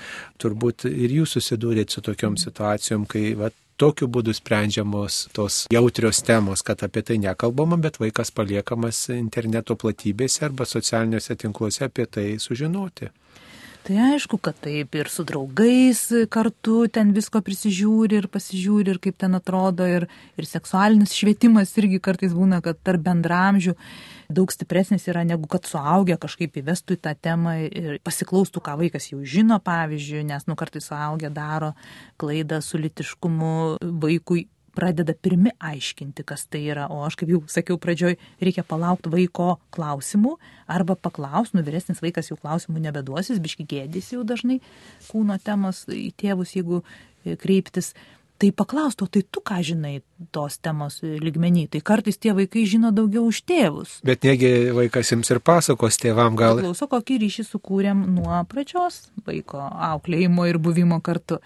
Turbūt ir jūs susidūrėt su tokiom situacijom, kai vat, tokiu būdu sprendžiamos tos jautrios temos, kad apie tai nekalbama, bet vaikas paliekamas interneto platybėse arba socialiniuose tinkluose apie tai sužinoti. Tai aišku, kad taip ir su draugais kartu ten visko prisižiūri ir pasižiūri ir kaip ten atrodo ir, ir seksualinis švietimas irgi kartais būna, kad tarp bendramžių daug stipresnis yra negu kad suaugę kažkaip įvestų į tą temą ir pasiklaustų, ką vaikas jau žino, pavyzdžiui, nes nu kartais suaugę daro klaidą su litiškumu vaikui pradeda pirmi aiškinti, kas tai yra, o aš kaip jau sakiau pradžioj, reikia palaukti vaiko klausimų arba paklausti, nu vyresnis vaikas jau klausimų nebeduosis, biški gėdys jau dažnai kūno temos į tėvus, jeigu kreiptis tai paklaustų, tai tu ką žinai tos temos lygmenį, tai kartais tie vaikai žino daugiau už tėvus. Bet negi vaikas jums ir pasakos tėvam gal. Klauso, kokį ryšį sukūrėm nuo pradžios vaiko auklėjimo ir buvimo kartu.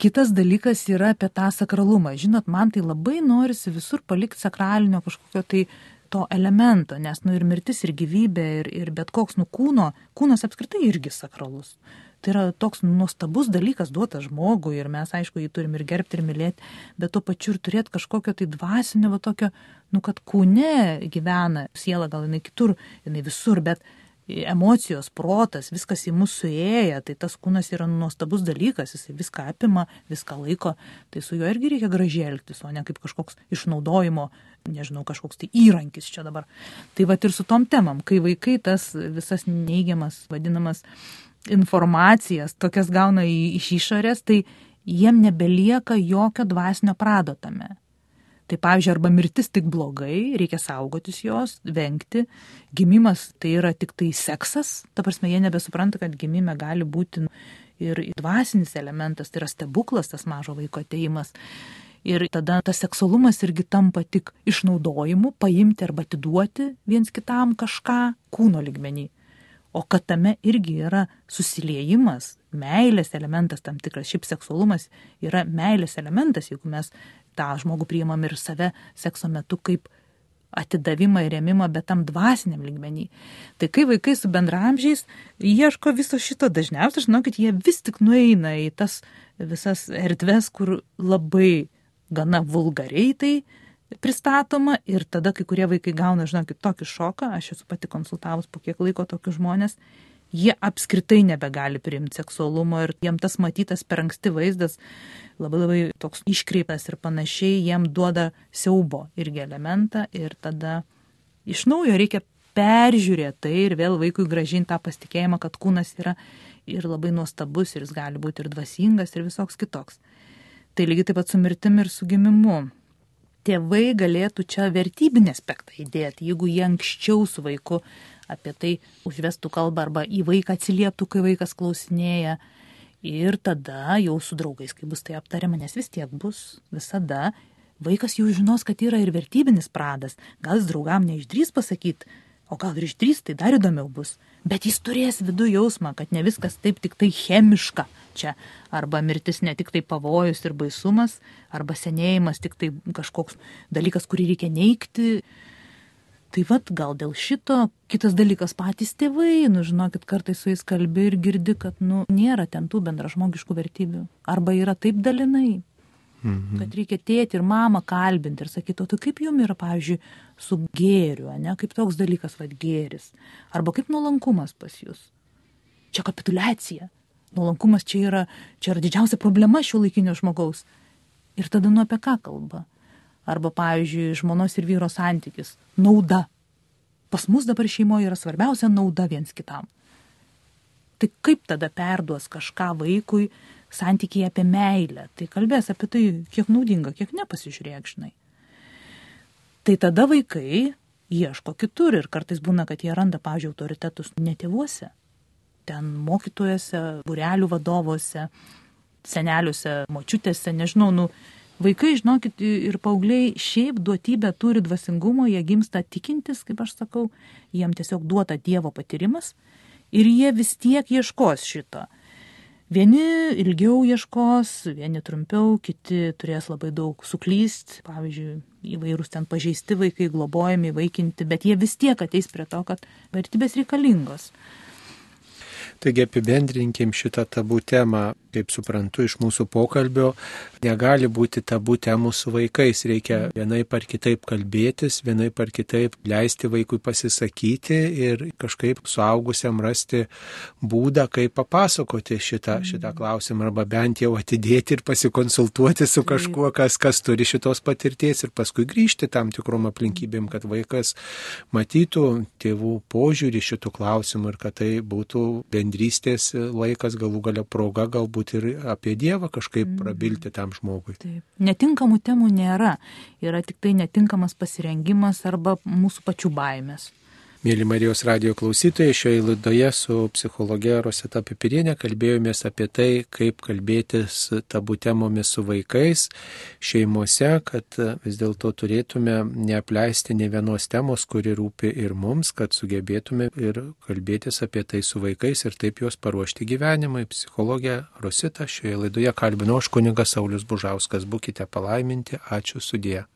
Kitas dalykas yra apie tą sakralumą. Žinot, man tai labai norisi visur palikti sakralinio kažkokio tai to elemento, nes, nu, ir mirtis, ir gyvybė, ir, ir bet koks, nu, kūno, kūnas apskritai irgi sakralus. Tai yra toks nuostabus dalykas duotas žmogui ir mes, aišku, jį turim ir gerbti ir mylėti, bet tuo pačiu ir turėti kažkokio tai dvasinio, va tokio, nu, kad kūne gyvena, siela gal jinai kitur, jinai visur, bet emocijos, protas, viskas į mūsų suėję, tai tas kūnas yra nuostabus dalykas, jis viską apima, viską laiko, tai su juo irgi reikia gražiai elgtis, o ne kaip kažkoks išnaudojimo, nežinau, kažkoks tai įrankis čia dabar. Tai va ir su tom temam, kai vaikai tas visas neigiamas, vadinamas informacijas, tokias gauna iš išorės, tai jiem nebelieka jokio dvasinio prado tame. Tai pavyzdžiui, arba mirtis tik blogai, reikia saugotis jos, vengti. Gimimas tai yra tik tai seksas, ta prasme, jie nebesupranta, kad gimime gali būti ir dvasinis elementas, tai yra stebuklas tas mažo vaiko ateimas. Ir tada tas seksualumas irgi tampa tik išnaudojimu, paimti arba atiduoti viens kitam kažką kūno ligmenį. O kad tame irgi yra susiliejimas, meilės elementas tam tikras, šiaip seksualumas yra meilės elementas, jeigu mes tą žmogų priimam ir save sekso metu kaip atidavimą ir remimą, bet tam dvasiniam lygmenį. Tai kai vaikai su bendramžiais ieško viso šito, dažniausiai, žinokit, jie vis tik nueina į tas visas erdves, kur labai gana vulgariai tai pristatoma ir tada kai kurie vaikai gauna, žinokit, tokį šoką, aš esu pati konsultavus po kiek laiko tokius žmonės, jie apskritai nebegali priimti seksualumo ir jiem tas matytas per anksti vaizdas labai labai toks iškreiptas ir panašiai, jiem duoda siaubo irgi elementą ir tada iš naujo reikia peržiūrėti tai ir vėl vaikui gražinti tą pasitikėjimą, kad kūnas yra ir labai nuostabus ir jis gali būti ir dvasingas ir visoks kitoks. Tai lygiai taip pat su mirtim ir su gimimu. Tėvai galėtų čia vertybinį aspektą įdėti, jeigu jie anksčiau su vaiku apie tai užvestų kalbą arba į vaiką atsilieptų, kai vaikas klausinėja. Ir tada jau su draugais, kai bus tai aptariama, nes vis tiek bus visada, vaikas jau žinos, kad yra ir vertybinis pradas. Gal jis draugam neišdrys pasakyti, o gal ir išdrys, tai dar įdomiau bus. Bet jis turės vidų jausmą, kad ne viskas taip tik tai chemiška čia. Arba mirtis ne tik tai pavojus ir baisumas, arba senėjimas tik tai kažkoks dalykas, kurį reikia neikti Tai vad gal dėl šito, kitas dalykas patys tėvai, nu žinokit, kartais su jais kalbi ir girdi, kad nu nėra ten tų bendražmogiškų vertybių. Arba yra taip dalinai, mhm. kad reikia tėti ir mamą kalbinti ir sakyti, o tai kaip jums yra, pavyzdžiui, su gėriu, ne, kaip toks dalykas, vad gėris. Arba kaip nuolankumas pas jūs. Čia kapitulacija. Nuolankumas čia yra, čia yra didžiausia problema šio laikinio žmogaus. Ir tada nu apie ką kalba? arba, pavyzdžiui, žmonos ir vyro santykis - nauda. Pas mus dabar šeimoje yra svarbiausia nauda viens kitam. Tai kaip tada perduos kažką vaikui santykiai apie meilę? Tai kalbės apie tai, kiek naudinga, kiek nepasižiūrėk, žinai. Tai tada vaikai ieško kitur ir kartais būna, kad jie randa, pavyzdžiui, autoritetus ne tėvuose, ten mokytojose, burelių vadovuose, seneliuose, močiutėse, nežinau, nu, Vaikai, žinokit, ir paaugliai šiaip duotybę turi dvasingumo, jie gimsta tikintis, kaip aš sakau, jiem tiesiog duota Dievo patyrimas ir jie vis tiek ieškos šito. Vieni ilgiau ieškos, vieni trumpiau, kiti turės labai daug suklyst, pavyzdžiui, įvairūs ten pažeisti vaikai, globojami, vaikinti, bet jie vis tiek ateis prie to, kad vertybės reikalingos. Taigi apibendrinkim šitą tabų temą, kaip suprantu iš mūsų pokalbio, negali būti tabų temų su vaikais, reikia vienaip ar kitaip kalbėtis, vienaip ar kitaip leisti vaikui pasisakyti ir kažkaip suaugusiam rasti būdą, kaip papasakoti šitą, mm. šitą klausimą arba bent jau atidėti ir pasikonsultuoti su kažkuo, kas, kas turi šitos patirties ir paskui grįžti tam tikrom aplinkybėm, kad vaikas matytų tėvų požiūrį šitų klausimų ir kad tai būtų bendrystės laikas, galų galia proga galbūt ir apie Dievą kažkaip mm. prabilti tam žmogui. Taip. Netinkamų temų nėra, yra tik tai netinkamas pasirengimas arba mūsų pačių baimės. Mėly Marijos radio klausytojai, šioje laidoje su psichologė Rosita Pipirienė kalbėjomės apie tai, kaip kalbėtis tabų temomis su vaikais šeimose, kad vis dėlto turėtume neapleisti ne vienos temos, kuri rūpi ir mums, kad sugebėtume ir kalbėtis apie tai su vaikais ir taip juos paruošti gyvenimui. Psichologė Rosita šioje laidoje kalbino aš kuningas Saulis Bužauskas. Būkite palaiminti, ačiū sudė.